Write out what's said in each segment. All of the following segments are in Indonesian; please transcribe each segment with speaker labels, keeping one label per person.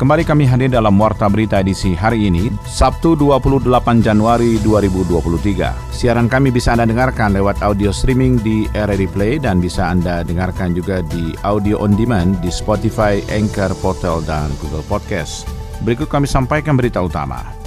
Speaker 1: Kembali kami hadir dalam Warta Berita edisi hari ini, Sabtu 28 Januari 2023. Siaran kami bisa Anda dengarkan lewat audio streaming di RRI Play dan bisa Anda dengarkan juga di audio on demand di Spotify, Anchor, Portal, dan Google Podcast. Berikut kami sampaikan berita utama.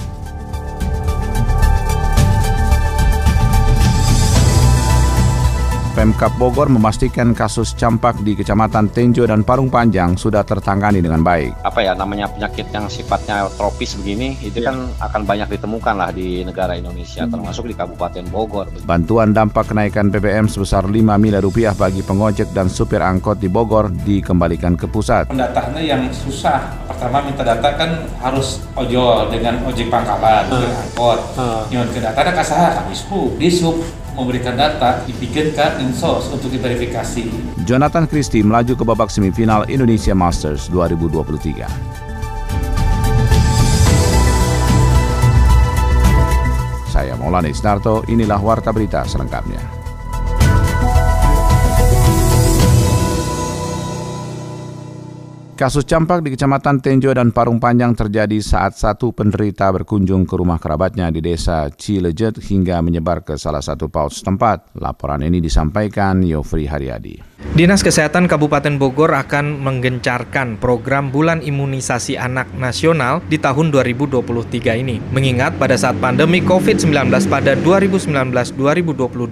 Speaker 1: Pemkap Bogor memastikan kasus campak di Kecamatan Tenjo dan Parung Panjang sudah tertangani dengan baik.
Speaker 2: Apa ya namanya penyakit yang sifatnya tropis begini itu ya. kan akan banyak ditemukan lah di negara Indonesia hmm. termasuk di Kabupaten Bogor.
Speaker 1: Bantuan dampak kenaikan BBM sebesar 5 miliar rupiah bagi pengojek dan supir angkot di Bogor dikembalikan ke pusat.
Speaker 3: Pendataannya yang susah. Pertama minta data kan harus ojol dengan ojek pangkalan, uh. angkot. Uh. Yang data ada kasar, habis di sub memberikan data dibikinkan insos untuk diverifikasi.
Speaker 1: Jonathan Christie melaju ke babak semifinal Indonesia Masters 2023. Saya Maulana Isnarto, inilah Warta Berita selengkapnya. Kasus campak di Kecamatan Tenjo dan Parung Panjang terjadi saat satu penderita berkunjung ke rumah kerabatnya di desa Cilejet hingga menyebar ke salah satu paut setempat. Laporan ini disampaikan Yofri Haryadi.
Speaker 4: Dinas Kesehatan Kabupaten Bogor akan menggencarkan program bulan imunisasi anak nasional di tahun 2023 ini. Mengingat pada saat pandemi COVID-19 pada 2019-2022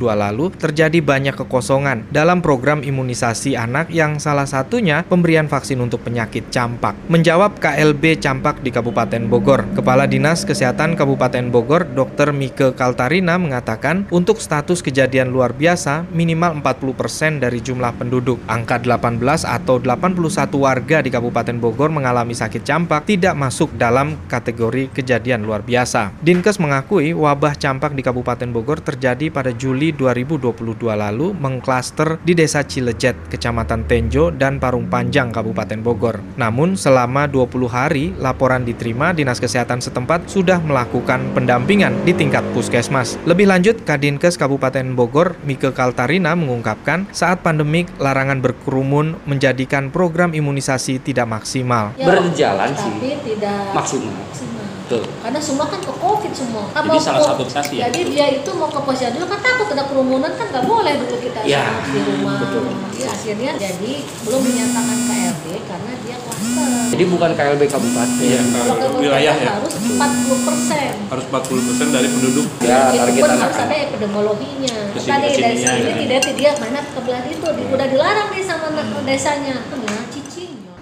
Speaker 4: lalu terjadi banyak kekosongan dalam program imunisasi anak yang salah satunya pemberian vaksin untuk penyakit campak. Menjawab KLB campak di Kabupaten Bogor, Kepala Dinas Kesehatan Kabupaten Bogor Dr. Mike Kaltarina mengatakan untuk status kejadian luar biasa minimal 40% dari jumlah penduduk. Angka 18 atau 81 warga di Kabupaten Bogor mengalami sakit campak tidak masuk dalam kategori kejadian luar biasa. Dinkes mengakui wabah campak di Kabupaten Bogor terjadi pada Juli 2022 lalu mengklaster di Desa Cilejet, Kecamatan Tenjo, dan Parung Panjang, Kabupaten Bogor. Namun selama 20 hari, laporan diterima Dinas Kesehatan setempat sudah melakukan pendampingan di tingkat puskesmas. Lebih lanjut, Kadinkes Kabupaten Bogor, Mike Kaltarina mengungkapkan saat pandemik larangan berkerumun menjadikan program imunisasi tidak maksimal.
Speaker 5: Ya, Berjalan sih, tidak maksimal. maksimal.
Speaker 6: Betul. Karena semua kan ke COVID semua.
Speaker 5: Apa jadi salah satu
Speaker 6: ya. Jadi dia itu mau ke posyandu kan takut ada kerumunan kan nggak boleh dulu kita
Speaker 5: ya,
Speaker 6: di rumah. Betul. Ya, akhirnya jadi belum menyatakan KLB karena dia klaster.
Speaker 5: Jadi bukan KLB kabupaten.
Speaker 3: Iya,
Speaker 6: kalau wilayah ya. Harus 40 persen.
Speaker 3: Harus 40 persen dari penduduk.
Speaker 6: Ya, target anak. Harus ada epidemiologinya. Tadi dari sini ya. tidak dia mana kebelah itu udah dilarang nih sama desanya. Ya,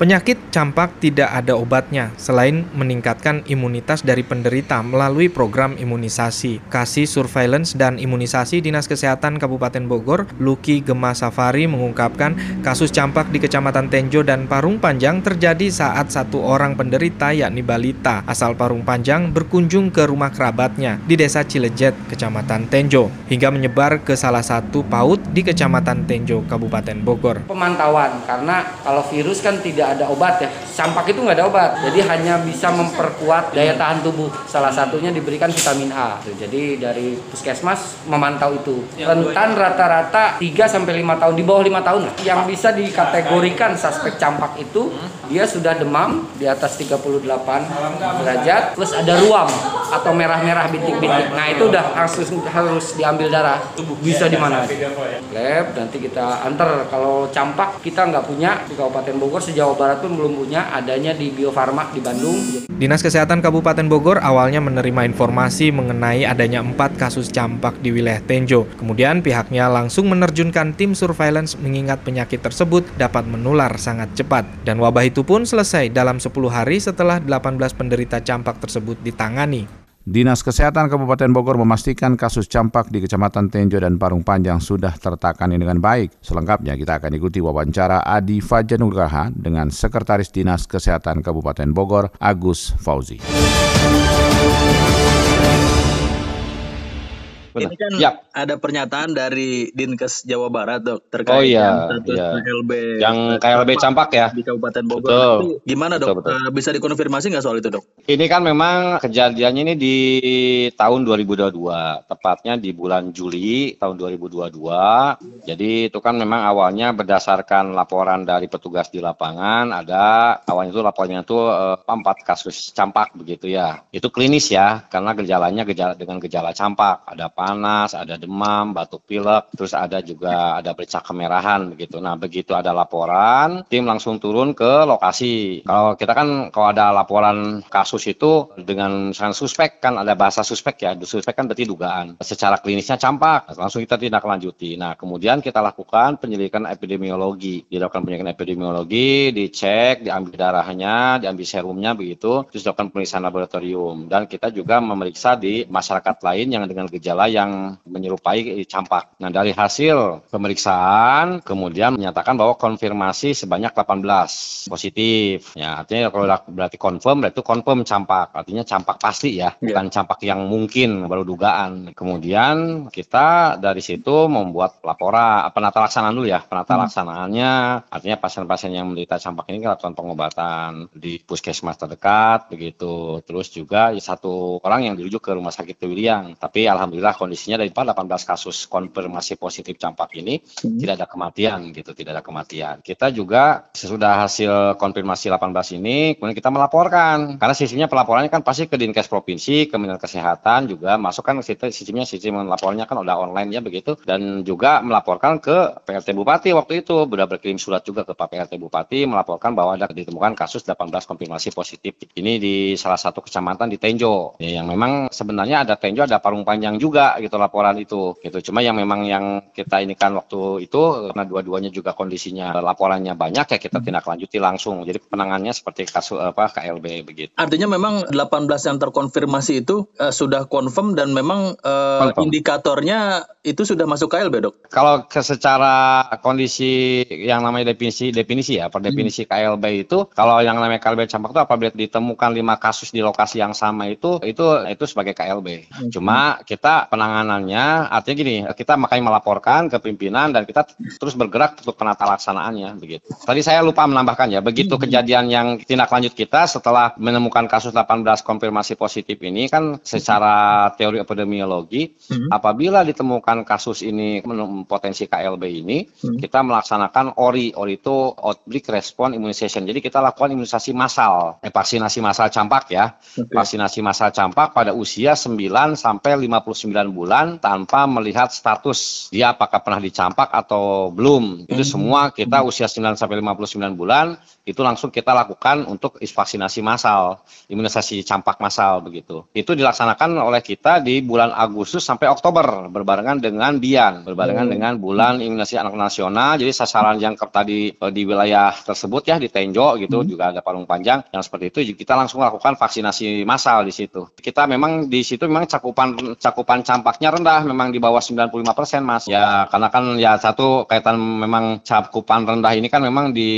Speaker 4: Penyakit campak tidak ada obatnya selain meningkatkan imunitas dari penderita melalui program imunisasi. Kasih Surveillance dan Imunisasi Dinas Kesehatan Kabupaten Bogor, Luki Gema Safari mengungkapkan kasus campak di Kecamatan Tenjo dan Parung Panjang terjadi saat satu orang penderita yakni balita asal Parung Panjang berkunjung ke rumah kerabatnya di Desa Cilejet, Kecamatan Tenjo, hingga menyebar ke salah satu PAUD di Kecamatan Tenjo, Kabupaten Bogor.
Speaker 5: Pemantauan karena kalau virus kan tidak ada obat ya. Campak itu nggak ada obat, jadi hanya bisa memperkuat daya tahan tubuh. Salah satunya diberikan vitamin A. Jadi dari puskesmas memantau itu. Rentan rata-rata 3 sampai 5 tahun di bawah 5 tahun lah. Yang bisa dikategorikan suspek campak itu dia sudah demam di atas 38 derajat, plus ada ruam atau merah-merah bintik-bintik. Nah itu udah harus harus diambil darah. Bisa di mana? Lab nanti kita antar. Kalau campak kita nggak punya di Kabupaten Bogor sejauh Barat pun belum punya, adanya di Bio Farma di Bandung.
Speaker 4: Dinas Kesehatan Kabupaten Bogor awalnya menerima informasi mengenai adanya empat kasus campak di wilayah Tenjo. Kemudian pihaknya langsung menerjunkan tim surveillance mengingat penyakit tersebut dapat menular sangat cepat. Dan wabah itu pun selesai dalam 10 hari setelah 18 penderita campak tersebut ditangani.
Speaker 1: Dinas Kesehatan Kabupaten Bogor memastikan kasus campak di Kecamatan Tenjo dan Parung Panjang sudah tertangani dengan baik. Selengkapnya kita akan ikuti wawancara Adi Fajanugraha dengan Sekretaris Dinas Kesehatan Kabupaten Bogor, Agus Fauzi.
Speaker 7: Ini kan
Speaker 2: Yap.
Speaker 7: ada pernyataan dari Dinkes Jawa Barat dok terkait
Speaker 2: Oh, iya,
Speaker 7: status
Speaker 2: iya.
Speaker 7: KLB
Speaker 2: Yang KLB campak ya.
Speaker 7: di Kabupaten Bogor.
Speaker 2: Betul.
Speaker 7: Itu gimana dok?
Speaker 2: Betul, betul.
Speaker 7: Eh, bisa dikonfirmasi nggak soal itu dok?
Speaker 2: Ini kan memang kejadiannya ini di tahun 2022, tepatnya di bulan Juli tahun 2022. Jadi itu kan memang awalnya berdasarkan laporan dari petugas di lapangan, ada awalnya itu laporannya itu eh, empat kasus campak begitu ya. Itu klinis ya, karena gejalanya gejala dengan gejala campak, ada panas, ada demam, batuk pilek, terus ada juga ada bercak kemerahan begitu. Nah begitu ada laporan, tim langsung turun ke lokasi. Kalau kita kan kalau ada laporan kasus itu dengan misalkan suspek kan ada bahasa suspek ya, suspek kan berarti dugaan. Secara klinisnya campak, langsung kita tindak lanjuti. Nah kemudian kita lakukan penyelidikan epidemiologi, dilakukan penyelidikan epidemiologi, dicek, diambil darahnya, diambil serumnya begitu, terus dilakukan pemeriksaan laboratorium. Dan kita juga memeriksa di masyarakat lain yang dengan gejala yang menyerupai campak. Nah dari hasil pemeriksaan kemudian menyatakan bahwa konfirmasi sebanyak 18 positif. Ya artinya kalau berarti confirm berarti itu confirm campak. Artinya campak pasti ya, bukan campak yang mungkin baru dugaan. Kemudian kita dari situ membuat laporan penata laksanaan dulu ya. Penata laksanaannya artinya pasien-pasien yang menderita campak ini lakukan pengobatan di puskesmas terdekat begitu. Terus juga satu orang yang dirujuk ke rumah sakit Wiliang. Tapi alhamdulillah kondisinya dari 18 kasus konfirmasi positif campak ini tidak ada kematian gitu, tidak ada kematian. Kita juga sesudah hasil konfirmasi 18 ini kemudian kita melaporkan. Karena sistemnya pelaporannya kan pasti ke Dinkes Provinsi, ke Kementerian Kesehatan juga masuk kan sistem sistemnya sistem lapornya kan udah online ya begitu. Dan juga melaporkan ke PLT Bupati waktu itu. Sudah berkirim surat juga ke Pak PLT Bupati melaporkan bahwa ada ditemukan kasus 18 konfirmasi positif. Ini di salah satu kecamatan di Tenjo. Ya, yang memang sebenarnya ada Tenjo ada Parung Panjang juga gitu laporan itu gitu cuma yang memang yang kita ini kan waktu itu karena dua-duanya juga kondisinya laporannya banyak ya kita tindak lanjuti langsung jadi penanganannya seperti kasus apa KLB begitu
Speaker 7: Artinya memang 18 yang terkonfirmasi itu eh, sudah confirm dan memang
Speaker 2: Confirm.
Speaker 7: indikatornya itu sudah masuk KLB dok.
Speaker 2: kalau ke secara kondisi yang namanya definisi definisi ya per definisi KLB itu kalau yang namanya KLB campak itu apabila ditemukan lima kasus di lokasi yang sama itu itu itu sebagai KLB. Cuma kita penanganannya artinya gini kita makanya melaporkan ke pimpinan dan kita terus bergerak untuk penata laksanaannya begitu. Tadi saya lupa menambahkan ya begitu kejadian yang tindak lanjut kita setelah menemukan kasus 18 konfirmasi positif ini kan secara teori epidemiologi apabila ditemukan kasus ini potensi KLB ini kita melaksanakan ORI ORI itu outbreak response immunization. Jadi kita lakukan imunisasi massal eh, vaksinasi massal campak ya. Vaksinasi massal campak pada usia 9 sampai 59 bulan tanpa melihat status dia apakah pernah dicampak atau belum. Itu semua kita usia 9 sampai 59 bulan itu langsung kita lakukan untuk vaksinasi massal imunisasi campak massal begitu. Itu dilaksanakan oleh kita di bulan Agustus sampai Oktober berbarengan dengan BIAN berbarengan dengan bulan imunisasi anak nasional. Jadi sasaran yang tadi eh, di wilayah tersebut ya di Tenjo gitu juga ada Parung Panjang yang seperti itu kita langsung lakukan vaksinasi massal di situ. Kita memang di situ memang cakupan cakupan campaknya rendah memang di bawah 95% Mas ya karena kan ya satu kaitan memang cakupan rendah ini kan memang di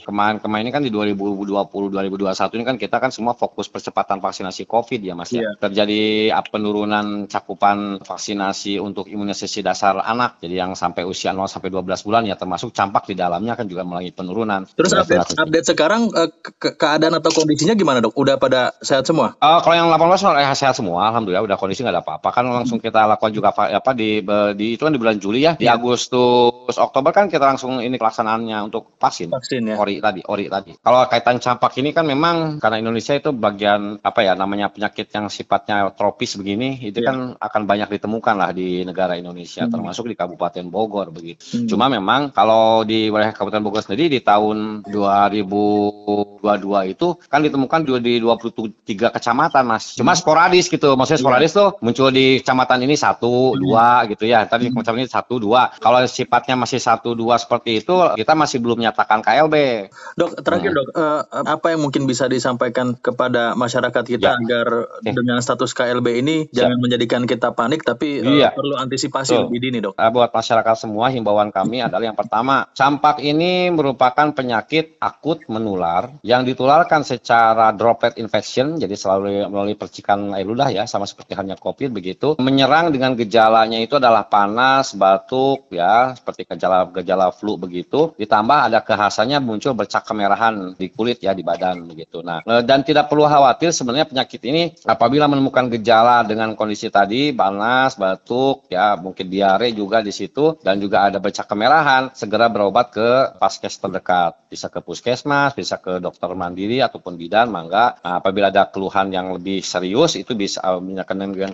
Speaker 2: kemarin-kemarin ini kan di 2020 2021 ini kan kita kan semua fokus percepatan vaksinasi Covid ya Mas ya.
Speaker 7: Iya.
Speaker 2: Terjadi uh, penurunan cakupan vaksinasi untuk imunisasi dasar anak. Jadi yang sampai usia 0 sampai 12 bulan ya termasuk campak di dalamnya kan juga mengalami penurunan.
Speaker 7: Terus update, update sekarang eh, ke- ke- keadaan atau kondisinya gimana dok? Udah pada sehat semua?
Speaker 2: Eh, kalau yang 18 eh, sehat semua, alhamdulillah udah kondisi nggak ada apa-apa. Kan langsung kita lakukan juga apa di di itu kan di bulan Juli ya, di Agustus Oktober kan kita langsung ini pelaksanaannya untuk vaksin.
Speaker 7: Vaksin ya.
Speaker 2: Ori tadi, ori tadi. Kalau kaitan campak ini kan memang karena Indonesia itu bagian apa ya namanya penyakit yang sifatnya tropis begini, itu
Speaker 7: Iya.
Speaker 2: kan akan banyak ditemukan lah di negara Indonesia, termasuk di Kabupaten Bogor begitu.
Speaker 7: Hmm.
Speaker 2: Cuma memang kalau di wilayah Kabupaten Bogor sendiri di tahun 2022 itu kan ditemukan di 23 kecamatan, Mas. Cuma sporadis gitu, maksudnya sporadis tuh muncul di kecamatan ini satu, dua gitu ya. Tadi di kecamatan ini satu, dua. Kalau sifatnya masih satu, dua seperti itu, kita masih belum menyatakan KLB.
Speaker 7: Dok, terakhir dok, eh, apa yang mungkin bisa disampaikan kepada masyarakat kita
Speaker 2: Ya.
Speaker 7: agar
Speaker 2: Oke.
Speaker 7: dengan status KLB ini jangan menjadikan kita panik, tapi eh,
Speaker 2: Iya.
Speaker 7: perlu antisipasi
Speaker 2: Betul.
Speaker 7: lebih dini dok.
Speaker 2: Uh, buat masyarakat semua himbauan kami adalah yang pertama, campak ini merupakan penyakit akut menular yang ditularkan secara droplet infection, jadi selalu melalui percikan air ludah ya, sama seperti halnya COVID begitu. Menyerang dengan gejalanya itu adalah panas, batuk ya, seperti gejala-gejala flu begitu, ditambah ada kekhasannya muncul bercak kemerahan di kulit ya di badan begitu. Nah, e, dan tidak perlu khawatir sebenarnya penyakit ini apabila menemukan gejala dengan kondisi tadi panas, batuk ya, mungkin diare juga di situ dan juga ada bercak kemerahan, segera berobat ke paskes terdekat. Bisa ke puskesmas, bisa ke dokter mandiri ataupun bidan, mangga. Nah, apabila ada keluhan yang lebih serius itu bisa menyebabkan dengan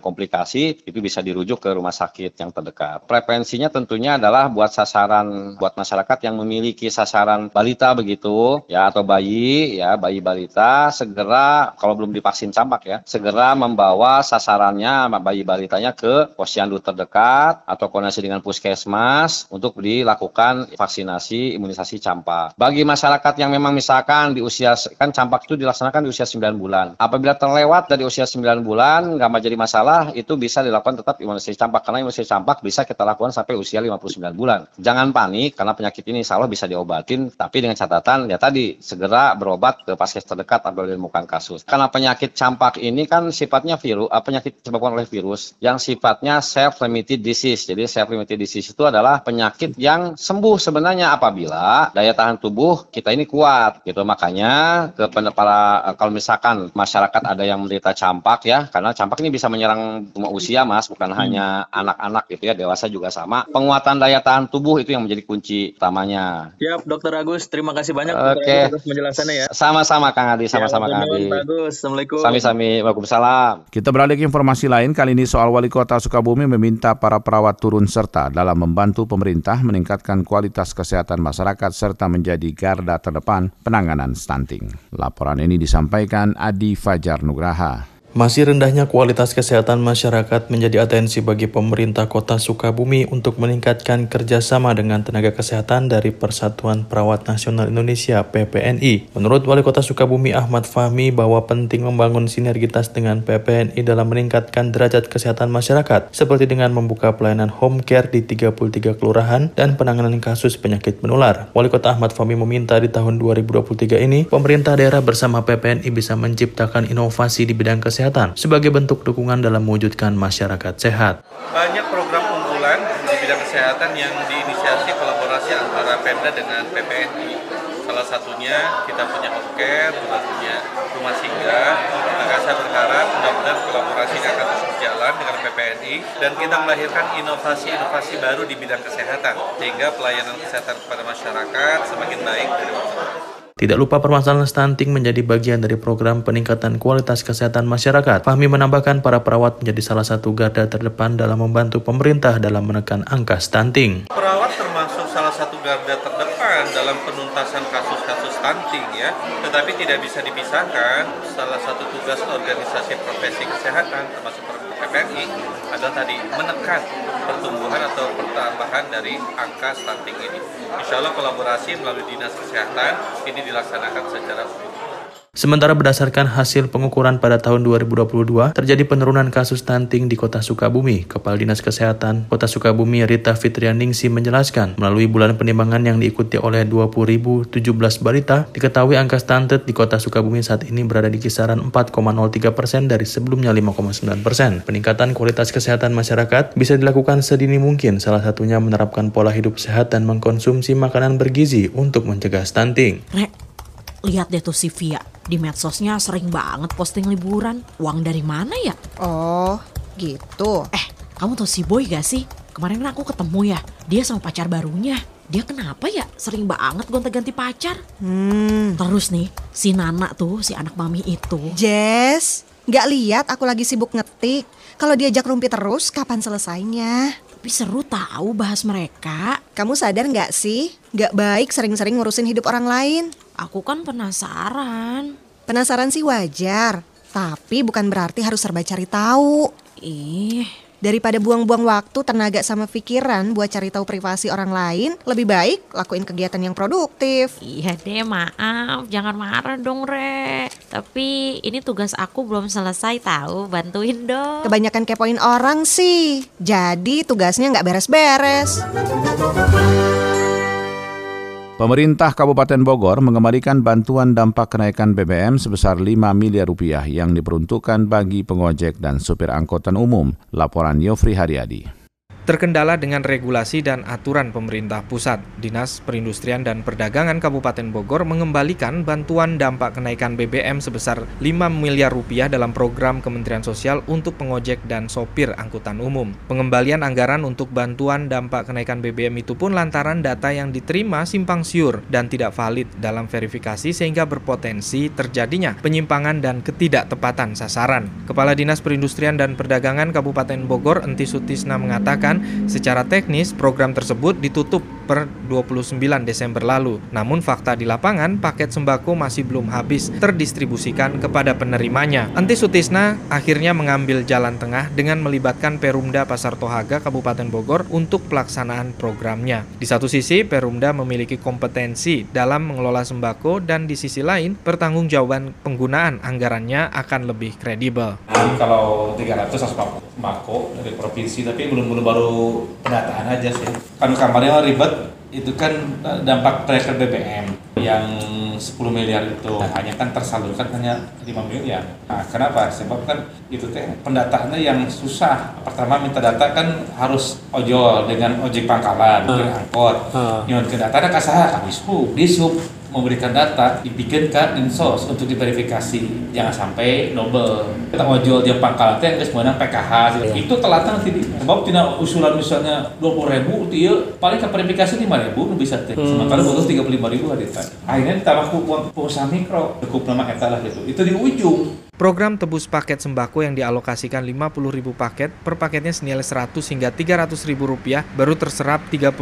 Speaker 2: itu bisa dirujuk ke rumah sakit yang terdekat. Preferensinya tentunya adalah buat sasaran buat masyarakat yang memiliki sasaran balita begitu ya atau bayi ya bayi balita segera kalau belum divaksin campak ya segera membawa sasarannya bayi balitanya ke posyandu terdekat atau koordinasi dengan puskesmas untuk dilakukan vaksinasi imunisasi campak. Bagi masyarakat yang memang misalkan di usia kan campak itu dilaksanakan di usia 9 bulan. Apabila terlewat dari usia 9 bulan nggak menjadi masalah itu bisa dilakukan tetap imunisasi campak karena imunisasi campak bisa kita lakukan sampai usia 59 bulan. Jangan panik karena penyakit ini insya Allah bisa diobatin tapi dengan catatan ya tadi segera berobat ke paskes terdekat apabila ditemukan kasus. Karena penyakit campak ini kan sifatnya virus, uh, penyakit disebabkan oleh virus yang sifatnya self-limited disease. Jadi self-limited disease itu adalah penyakit yang sembuh sebenarnya apabila daya tahan tubuh kita ini kuat gitu. Makanya ke para kalau misalkan masyarakat ada yang menderita campak ya karena campak ini bisa menyerang semua usia mas bukan hmm. hanya anak-anak gitu ya dewasa juga sama. Penguatan daya tahan tubuh itu yang menjadi kunci utamanya.
Speaker 7: Ya, Dokter Agus, terima kasih banyak
Speaker 2: Oke. Okay.
Speaker 7: atas penjelasannya ya.
Speaker 2: Sama-sama Kang Adi, sama-sama ya, Kang Adi.
Speaker 7: Bagus, Assalamualaikum.
Speaker 2: Sami-sami, Waalaikumsalam.
Speaker 1: Kita beralih ke informasi lain, kali ini soal Wali Kota Sukabumi meminta para perawat turun serta dalam membantu pemerintah meningkatkan kualitas kesehatan masyarakat serta menjadi garda terdepan penanganan stunting. Laporan ini disampaikan Adi Fajar Nugraha.
Speaker 8: Masih rendahnya kualitas kesehatan masyarakat menjadi atensi bagi pemerintah kota Sukabumi untuk meningkatkan kerjasama dengan tenaga kesehatan dari Persatuan Perawat Nasional Indonesia PPNI. Menurut Wali Kota Sukabumi Ahmad Fahmi bahwa penting membangun sinergitas dengan PPNI dalam meningkatkan derajat kesehatan masyarakat, seperti dengan membuka pelayanan home care di 33 kelurahan dan penanganan kasus penyakit menular. Wali Kota Ahmad Fahmi meminta di tahun 2023 ini, pemerintah daerah bersama PPNI bisa menciptakan inovasi di bidang kesehatan kesehatan sebagai bentuk dukungan dalam mewujudkan masyarakat sehat.
Speaker 9: Banyak program unggulan di bidang kesehatan yang diinisiasi kolaborasi antara Pemda dengan PPNI. Salah satunya kita punya care, kita punya rumah singgah. Maka saya berharap mudah-mudahan kolaborasi akan terus berjalan dengan PPNI dan kita melahirkan inovasi-inovasi baru di bidang kesehatan sehingga pelayanan kesehatan kepada masyarakat semakin baik dari waktu
Speaker 8: tidak lupa permasalahan stunting menjadi bagian dari program peningkatan kualitas kesehatan masyarakat. Fahmi menambahkan para perawat menjadi salah satu garda terdepan dalam membantu pemerintah dalam menekan angka stunting.
Speaker 9: Perawat termasuk salah satu garda terdepan dalam penuntasan kasus-kasus stunting ya, tetapi tidak bisa dipisahkan salah satu tugas organisasi profesi kesehatan termasuk PPNI adalah tadi menekan pertumbuhan atau pertambahan dari angka stunting ini. Insya Allah kolaborasi melalui Dinas Kesehatan ini dilaksanakan secara.
Speaker 8: Sementara berdasarkan hasil pengukuran pada tahun 2022, terjadi penurunan kasus stunting di Kota Sukabumi. Kepala Dinas Kesehatan Kota Sukabumi Rita Fitrianingsi menjelaskan, melalui bulan penimbangan yang diikuti oleh 20.017 balita, diketahui angka stunted di Kota Sukabumi saat ini berada di kisaran 4,03 persen dari sebelumnya 5,9 persen. Peningkatan kualitas kesehatan masyarakat bisa dilakukan sedini mungkin, salah satunya menerapkan pola hidup sehat dan mengkonsumsi makanan bergizi untuk mencegah stunting.
Speaker 10: Lihat deh tuh si Via di medsosnya sering banget posting liburan. Uang dari mana ya?
Speaker 11: Oh, gitu.
Speaker 10: Eh, kamu tau si Boy gak sih? Kemarin kan aku ketemu ya, dia sama pacar barunya. Dia kenapa ya sering banget gonta-ganti pacar?
Speaker 11: Hmm.
Speaker 10: Terus nih, si Nana tuh, si anak mami itu.
Speaker 11: Jess, gak lihat aku lagi sibuk ngetik. Kalau diajak rumpi terus, kapan selesainya?
Speaker 10: Tapi seru tahu bahas mereka.
Speaker 11: Kamu sadar nggak sih? Gak baik sering-sering ngurusin hidup orang lain.
Speaker 10: Aku kan penasaran.
Speaker 11: Penasaran sih wajar, tapi bukan berarti harus serba cari tahu.
Speaker 10: Ih,
Speaker 11: daripada buang-buang waktu, tenaga sama pikiran buat cari tahu privasi orang lain, lebih baik lakuin kegiatan yang produktif.
Speaker 10: Iya deh, maaf, jangan marah dong, Re. Tapi ini tugas aku belum selesai tahu, bantuin dong.
Speaker 11: Kebanyakan kepoin orang sih, jadi tugasnya nggak beres-beres.
Speaker 1: Pemerintah Kabupaten Bogor mengembalikan bantuan dampak kenaikan BBM sebesar 5 miliar rupiah yang diperuntukkan bagi pengojek dan supir angkutan umum. Laporan Yofri Haryadi.
Speaker 4: Terkendala dengan regulasi dan aturan pemerintah pusat, Dinas Perindustrian dan Perdagangan Kabupaten Bogor mengembalikan bantuan dampak kenaikan BBM sebesar 5 miliar rupiah dalam program Kementerian Sosial untuk pengojek dan sopir angkutan umum. Pengembalian anggaran untuk bantuan dampak kenaikan BBM itu pun lantaran data yang diterima simpang siur dan tidak valid dalam verifikasi sehingga berpotensi terjadinya penyimpangan dan ketidaktepatan sasaran. Kepala Dinas Perindustrian dan Perdagangan Kabupaten Bogor, Enti Sutisna mengatakan secara teknis program tersebut ditutup per 29 Desember lalu. Namun fakta di lapangan paket sembako masih belum habis terdistribusikan kepada penerimanya. Anti Sutisna akhirnya mengambil jalan tengah dengan melibatkan Perumda Pasar Tohaga Kabupaten Bogor untuk pelaksanaan programnya. Di satu sisi Perumda memiliki kompetensi dalam mengelola sembako dan di sisi lain pertanggungjawaban penggunaan anggarannya akan lebih kredibel.
Speaker 3: Jadi kalau 300 sembako dari provinsi tapi belum belum baru pendataan aja sih. Kan kampanye ribet itu kan eh, dampak tracker BBM yang 10 miliar itu nah, hanya kan tersalurkan hanya 5 miliar. Nah, kenapa? Sebab kan itu teh pendataannya yang susah. Pertama minta data kan harus ojol dengan ojek pangkalan, uh, angkot. Uh. Nyon ke data ada kasaha di disub memberikan data dibikinkan insos untuk diverifikasi. Jangan sampai double kita mau jual dia pangkalan teh geus meunang PKH yeah. itu telat nanti di. Sebab tina usulan misalnya 20 ribu dia paling ke verifikasi 5 ribu bisa teh. Hmm. sementara butuh 35 ribu hadita akhirnya ditambah ku pengusaha mikro cukup nama eta lah gitu. Itu di ujung
Speaker 4: Program tebus paket sembako yang dialokasikan 50.000 paket per paketnya senilai 100 hingga 300.000 rupiah baru terserap 35.000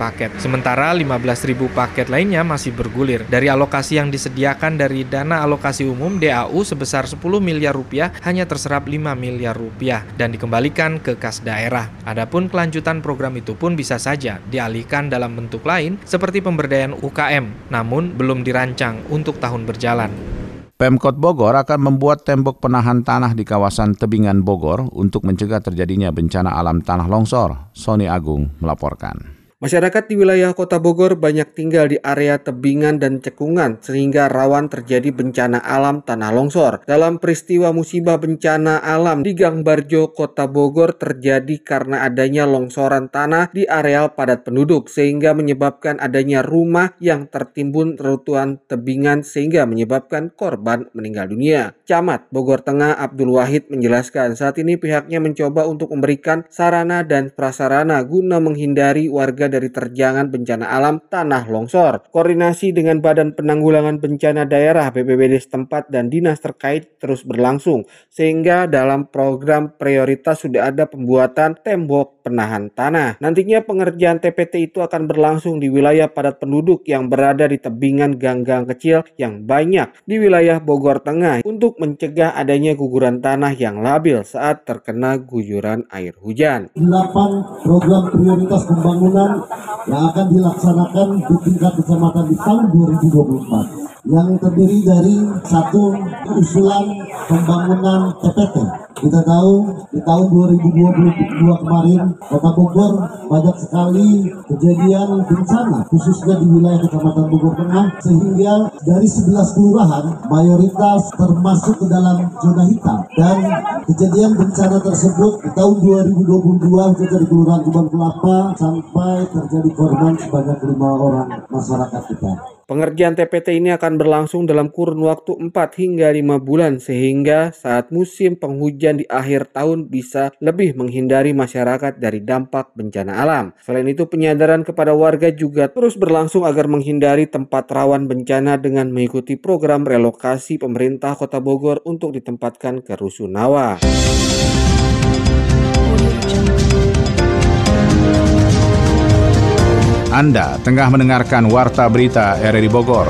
Speaker 4: paket. Sementara 15.000 paket lainnya masih bergulir. Dari alokasi yang disediakan dari dana alokasi umum DAU sebesar 10 miliar rupiah hanya terserap 5 miliar rupiah dan dikembalikan ke kas daerah. Adapun kelanjutan program itu pun bisa saja dialihkan dalam bentuk lain seperti pemberdayaan UKM, namun belum dirancang untuk tahun berjalan.
Speaker 1: Pemkot Bogor akan membuat tembok penahan tanah di kawasan Tebingan Bogor untuk mencegah terjadinya bencana alam tanah longsor. Sony Agung melaporkan.
Speaker 12: Masyarakat di wilayah Kota Bogor banyak tinggal di area tebingan dan cekungan sehingga rawan terjadi bencana alam tanah longsor. Dalam peristiwa musibah bencana alam di Gang Barjo, Kota Bogor terjadi karena adanya longsoran tanah di areal padat penduduk sehingga menyebabkan adanya rumah yang tertimbun reruntuhan tebingan sehingga menyebabkan korban meninggal dunia. Camat Bogor Tengah Abdul Wahid menjelaskan saat ini pihaknya mencoba untuk memberikan sarana dan prasarana guna menghindari warga dari terjangan bencana alam tanah longsor. Koordinasi dengan Badan Penanggulangan Bencana Daerah BPBD setempat dan dinas terkait terus berlangsung sehingga dalam program prioritas sudah ada pembuatan tembok penahan tanah. Nantinya pengerjaan TPT itu akan berlangsung di wilayah padat penduduk yang berada di tebingan gang-gang kecil yang banyak di wilayah Bogor Tengah untuk mencegah adanya guguran tanah yang labil saat terkena guyuran air hujan.
Speaker 13: 8 program prioritas pembangunan yang akan dilaksanakan di tingkat kecamatan di tahun 2024 yang terdiri dari satu usulan pembangunan TPT. Kita tahu di tahun 2022 kemarin Kota Bogor banyak sekali kejadian bencana khususnya di wilayah Kecamatan Bogor Tengah sehingga dari 11 kelurahan mayoritas termasuk ke dalam zona hitam dan kejadian bencana tersebut di tahun 2022 terjadi Kelurahan Kubang Kelapa sampai terjadi korban sebanyak lima orang masyarakat kita.
Speaker 12: Pengerjaan TPT ini akan berlangsung dalam kurun waktu 4 hingga 5 bulan sehingga saat musim penghujan di akhir tahun bisa lebih menghindari masyarakat dari dampak bencana alam. Selain itu penyadaran kepada warga juga terus berlangsung agar menghindari tempat rawan bencana dengan mengikuti program relokasi pemerintah Kota Bogor untuk ditempatkan ke Rusunawa.
Speaker 1: Anda tengah mendengarkan Warta Berita RRI Bogor.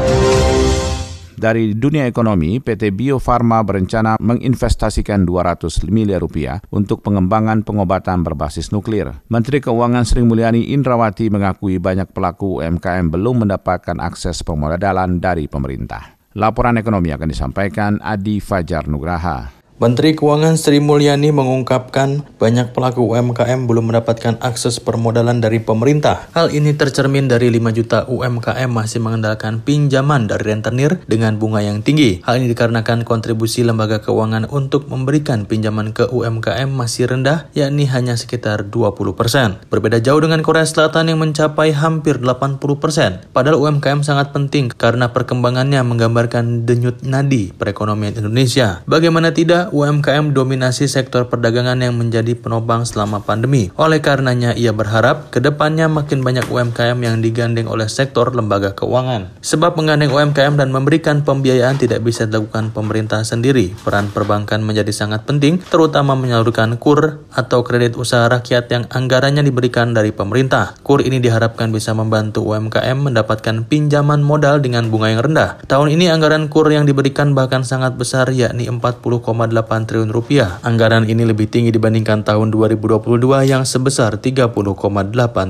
Speaker 1: Dari dunia ekonomi, PT Bio Farma berencana menginvestasikan 200 miliar rupiah untuk pengembangan pengobatan berbasis nuklir. Menteri Keuangan Sri Mulyani Indrawati mengakui banyak pelaku UMKM belum mendapatkan akses pemodalan dari pemerintah. Laporan ekonomi akan disampaikan Adi Fajar Nugraha.
Speaker 8: Menteri Keuangan Sri Mulyani mengungkapkan banyak pelaku UMKM belum mendapatkan akses permodalan dari pemerintah. Hal ini tercermin dari 5 juta UMKM masih mengandalkan pinjaman dari rentenir dengan bunga yang tinggi. Hal ini dikarenakan kontribusi lembaga keuangan untuk memberikan pinjaman ke UMKM masih rendah, yakni hanya sekitar 20%. Berbeda jauh dengan Korea Selatan yang mencapai hampir 80%. Padahal UMKM sangat penting karena perkembangannya menggambarkan denyut nadi perekonomian Indonesia. Bagaimana tidak, UMKM dominasi sektor perdagangan yang menjadi penopang selama pandemi. Oleh karenanya, ia berharap ke depannya makin banyak UMKM yang digandeng oleh sektor lembaga keuangan. Sebab menggandeng UMKM dan memberikan pembiayaan tidak bisa dilakukan pemerintah sendiri. Peran perbankan menjadi sangat penting, terutama menyalurkan KUR atau kredit usaha rakyat yang anggarannya diberikan dari pemerintah. KUR ini diharapkan bisa membantu UMKM mendapatkan pinjaman modal dengan bunga yang rendah. Tahun ini anggaran KUR yang diberikan bahkan sangat besar yakni 40,8 triliun rupiah. Anggaran ini lebih tinggi dibandingkan tahun 2022 yang sebesar 30,8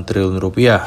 Speaker 8: triliun rupiah.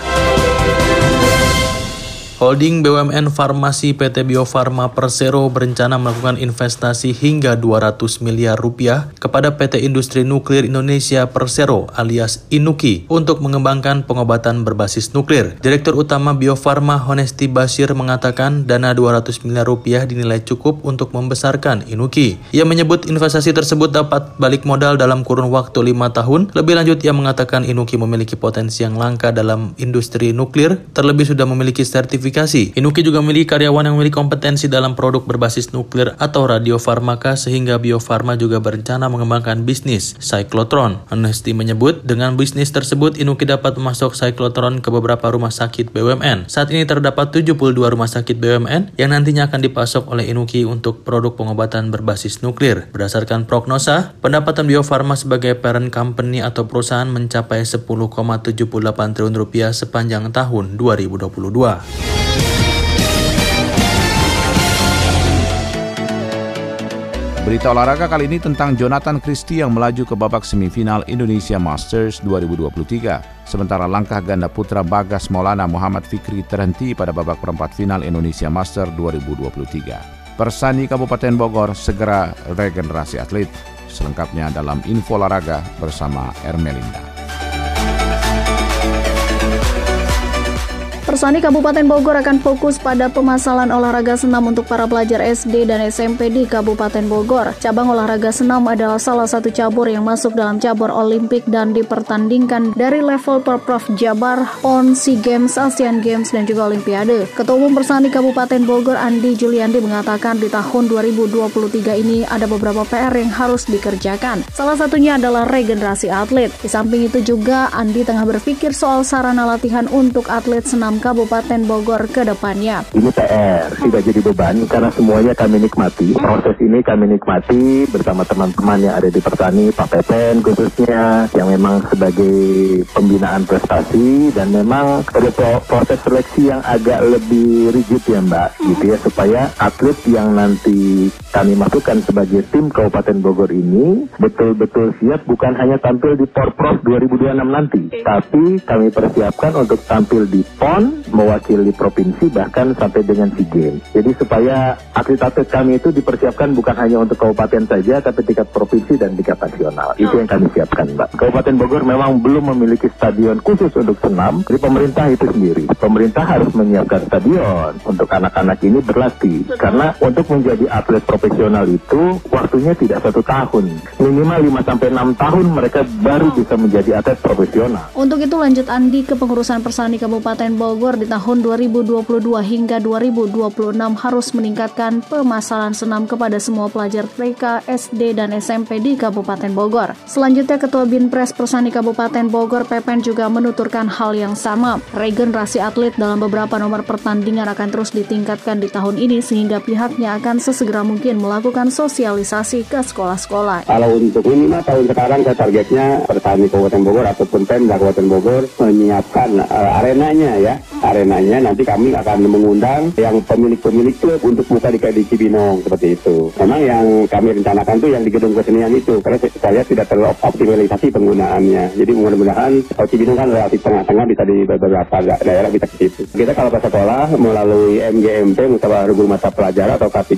Speaker 8: Holding BUMN Farmasi PT Bio Farma Persero berencana melakukan investasi hingga 200 miliar rupiah kepada PT Industri Nuklir Indonesia Persero alias Inuki untuk mengembangkan pengobatan berbasis nuklir. Direktur Utama Bio Farma Honesti Basir mengatakan dana 200 miliar rupiah dinilai cukup untuk membesarkan Inuki. Ia menyebut investasi tersebut dapat balik modal dalam kurun waktu 5 tahun. Lebih lanjut ia mengatakan Inuki memiliki potensi yang langka dalam industri nuklir, terlebih sudah memiliki sertifikasi sertifikasi. Inuki juga memiliki karyawan yang memiliki kompetensi dalam produk berbasis nuklir atau radiofarmaka sehingga Bio Farma juga berencana mengembangkan bisnis cyclotron. Anesti menyebut dengan bisnis tersebut Inuki dapat memasok cyclotron ke beberapa rumah sakit BUMN. Saat ini terdapat 72 rumah sakit BUMN yang nantinya akan dipasok oleh Inuki untuk produk pengobatan berbasis nuklir. Berdasarkan prognosa, pendapatan Bio Farma sebagai parent company atau perusahaan mencapai 10,78 triliun rupiah sepanjang tahun 2022.
Speaker 1: Berita olahraga kali ini tentang Jonathan Christie yang melaju ke babak semifinal Indonesia Masters 2023. Sementara langkah ganda putra Bagas Maulana Muhammad Fikri terhenti pada babak perempat final Indonesia Masters 2023. Persani Kabupaten Bogor segera regenerasi atlet. Selengkapnya dalam info olahraga bersama Ermelinda.
Speaker 14: Persani Kabupaten Bogor akan fokus pada pemasalan olahraga senam untuk para pelajar SD dan SMP di Kabupaten Bogor. Cabang olahraga senam adalah salah satu cabur yang masuk dalam cabur Olimpik dan dipertandingkan dari level Perprov Jabar, PON, SEA Games, Asian Games, dan juga Olimpiade. Ketua Umum Persani Kabupaten Bogor Andi Juliandi mengatakan di tahun 2023 ini ada beberapa PR yang harus dikerjakan. Salah satunya adalah regenerasi atlet. Di samping itu juga Andi tengah berpikir soal sarana latihan untuk atlet senam Kabupaten Bogor ke depannya.
Speaker 15: Ini PR, tidak jadi beban karena semuanya kami nikmati. Proses ini kami nikmati bersama teman-teman yang ada di Pertani, Pak Pepen khususnya, yang memang sebagai pembinaan prestasi dan memang ada proses seleksi yang agak lebih rigid ya Mbak, gitu ya, supaya atlet yang nanti kami masukkan sebagai tim Kabupaten Bogor ini betul-betul siap bukan hanya tampil di Porprov 2026 nanti, tapi kami persiapkan untuk tampil di PON mewakili provinsi bahkan sampai dengan SEA Games. Jadi supaya atlet-atlet kami itu dipersiapkan bukan hanya untuk kabupaten saja tapi tingkat provinsi dan tingkat nasional. Itu yang kami siapkan, Mbak. Kabupaten Bogor memang belum memiliki stadion khusus untuk senam. Jadi pemerintah itu sendiri. Pemerintah harus menyiapkan stadion untuk anak-anak ini berlatih. Karena untuk menjadi atlet profesional itu waktunya tidak satu tahun. Minimal 5 sampai 6 tahun mereka baru bisa menjadi atlet profesional.
Speaker 14: Untuk itu lanjut Andi ke pengurusan Persani Kabupaten Bogor Bogor di tahun 2022 hingga 2026 harus meningkatkan pemasaran senam kepada semua pelajar TK, SD, dan SMP di Kabupaten Bogor. Selanjutnya, Ketua Binpres Persani Kabupaten Bogor Pepen juga menuturkan hal yang sama. Regenerasi atlet dalam beberapa nomor pertandingan akan terus ditingkatkan di tahun ini sehingga pihaknya akan sesegera mungkin melakukan sosialisasi ke sekolah-sekolah.
Speaker 15: Kalau untuk minimal tahun sekarang saya targetnya Persani Kabupaten Bogor ataupun Pemda Kabupaten Bogor menyiapkan uh, arenanya ya arenanya nanti kami akan mengundang yang pemilik-pemilik klub untuk buka di, di Cibinong seperti itu. Memang yang kami rencanakan tuh yang di gedung kesenian itu karena saya tidak terlalu optimalisasi penggunaannya. Jadi mudah-mudahan kalau Cibinong kan relatif tengah-tengah bisa di beberapa daerah bisa ke situ. Kita kalau pas sekolah melalui MGMP Musyawarah Guru Mata Pelajaran atau K3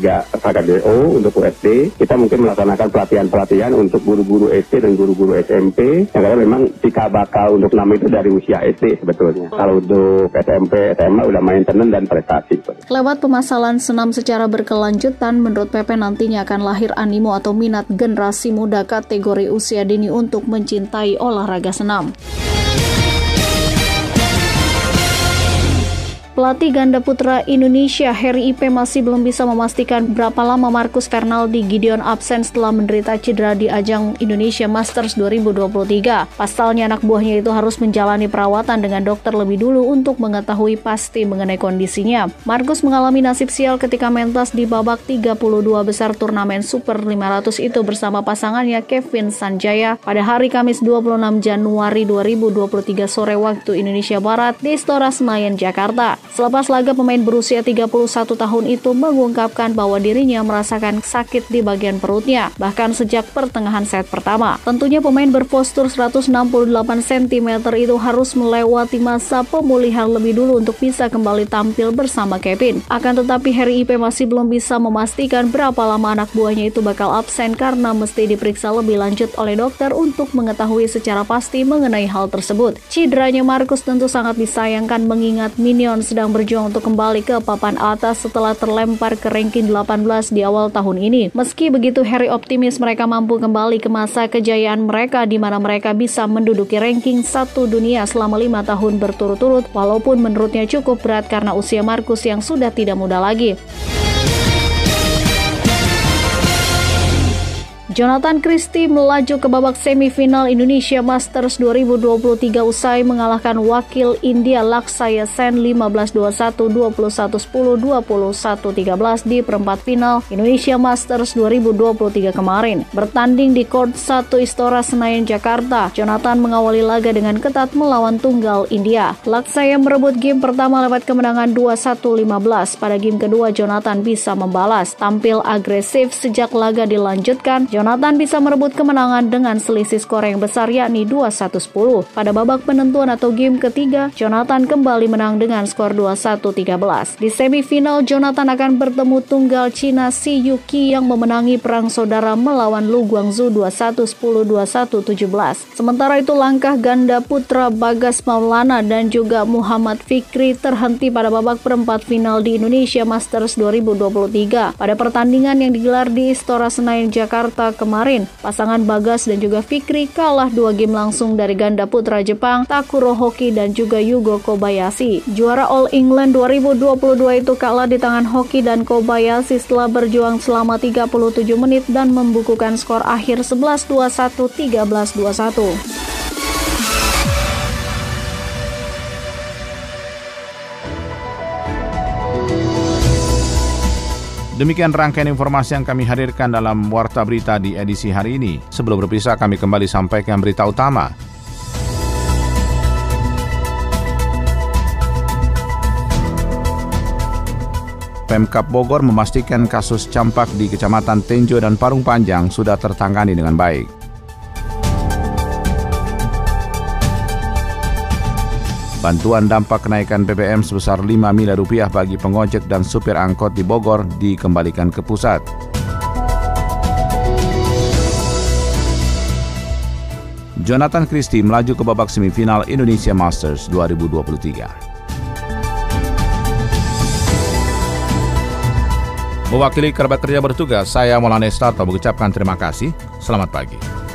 Speaker 15: PO untuk USD. Kita mungkin melaksanakan pelatihan-pelatihan untuk guru-guru SD dan guru-guru SMP. Karena memang jika bakal untuk nama itu dari usia SD sebetulnya. Kalau untuk SMP, SMA udah maintenance dan prestasi.
Speaker 14: Lewat pemasalan senam secara berkelanjutan, menurut PP nantinya akan lahir animo atau minat generasi muda kategori usia dini untuk mencintai olahraga senam. Pelatih ganda putra Indonesia Harry Ipe masih belum bisa memastikan berapa lama Marcus Fernaldi Gideon absen setelah menderita cedera di ajang Indonesia Masters 2023. Pasalnya anak buahnya itu harus menjalani perawatan dengan dokter lebih dulu untuk mengetahui pasti mengenai kondisinya. Marcus mengalami nasib sial ketika mentas di babak 32 besar turnamen Super 500 itu bersama pasangannya Kevin Sanjaya pada hari Kamis 26 Januari 2023 sore waktu Indonesia Barat di Istora Senayan, Jakarta. Selepas laga pemain berusia 31 tahun itu mengungkapkan bahwa dirinya merasakan sakit di bagian perutnya, bahkan sejak pertengahan set pertama. Tentunya pemain berpostur 168 cm itu harus melewati masa pemulihan lebih dulu untuk bisa kembali tampil bersama Kevin. Akan tetapi Harry Ipe masih belum bisa memastikan berapa lama anak buahnya itu bakal absen karena mesti diperiksa lebih lanjut oleh dokter untuk mengetahui secara pasti mengenai hal tersebut. Cideranya Marcus tentu sangat disayangkan mengingat Minions sedang berjuang untuk kembali ke papan atas setelah terlempar ke ranking 18 di awal tahun ini. Meski begitu, Harry optimis mereka mampu kembali ke masa kejayaan mereka di mana mereka bisa menduduki ranking satu dunia selama lima tahun berturut-turut walaupun menurutnya cukup berat karena usia Marcus yang sudah tidak muda lagi. Jonathan Christie melaju ke babak semifinal Indonesia Masters 2023 usai mengalahkan wakil India Laksaya Sen 15-21, 21-10, 21-13 di perempat final Indonesia Masters 2023 kemarin. Bertanding di court 1 Istora Senayan Jakarta, Jonathan mengawali laga dengan ketat melawan tunggal India. Laksaya merebut game pertama lewat kemenangan 21-15. Pada game kedua, Jonathan bisa membalas. Tampil agresif sejak laga dilanjutkan, Jonathan Jonathan bisa merebut kemenangan dengan selisih skor yang besar yakni 2-1-10. Pada babak penentuan atau game ketiga, Jonathan kembali menang dengan skor 2-1-13. Di semifinal, Jonathan akan bertemu tunggal Cina Si Yuki yang memenangi perang saudara melawan Lu Guangzhou 21-10, 21-17. Sementara itu langkah ganda putra Bagas Maulana dan juga Muhammad Fikri terhenti pada babak perempat final di Indonesia Masters 2023. Pada pertandingan yang digelar di Istora Senayan Jakarta kemarin, pasangan Bagas dan juga Fikri kalah dua game langsung dari ganda putra Jepang Takuro Hoki dan juga Yugo Kobayashi. Juara All England 2022 itu kalah di tangan Hoki dan Kobayashi setelah berjuang selama 37 menit dan membukukan skor akhir 11-21, 13-21.
Speaker 1: Demikian rangkaian informasi yang kami hadirkan dalam Warta Berita di edisi hari ini. Sebelum berpisah, kami kembali sampaikan berita utama. Pemkap Bogor memastikan kasus campak di Kecamatan Tenjo dan Parung Panjang sudah tertangani dengan baik. Bantuan dampak kenaikan BBM sebesar 5 miliar rupiah bagi pengojek dan supir angkot di Bogor dikembalikan ke pusat. Jonathan Christie melaju ke babak semifinal Indonesia Masters 2023. Mewakili kerabat kerja bertugas, saya Maulana Estarto mengucapkan terima kasih. Selamat pagi.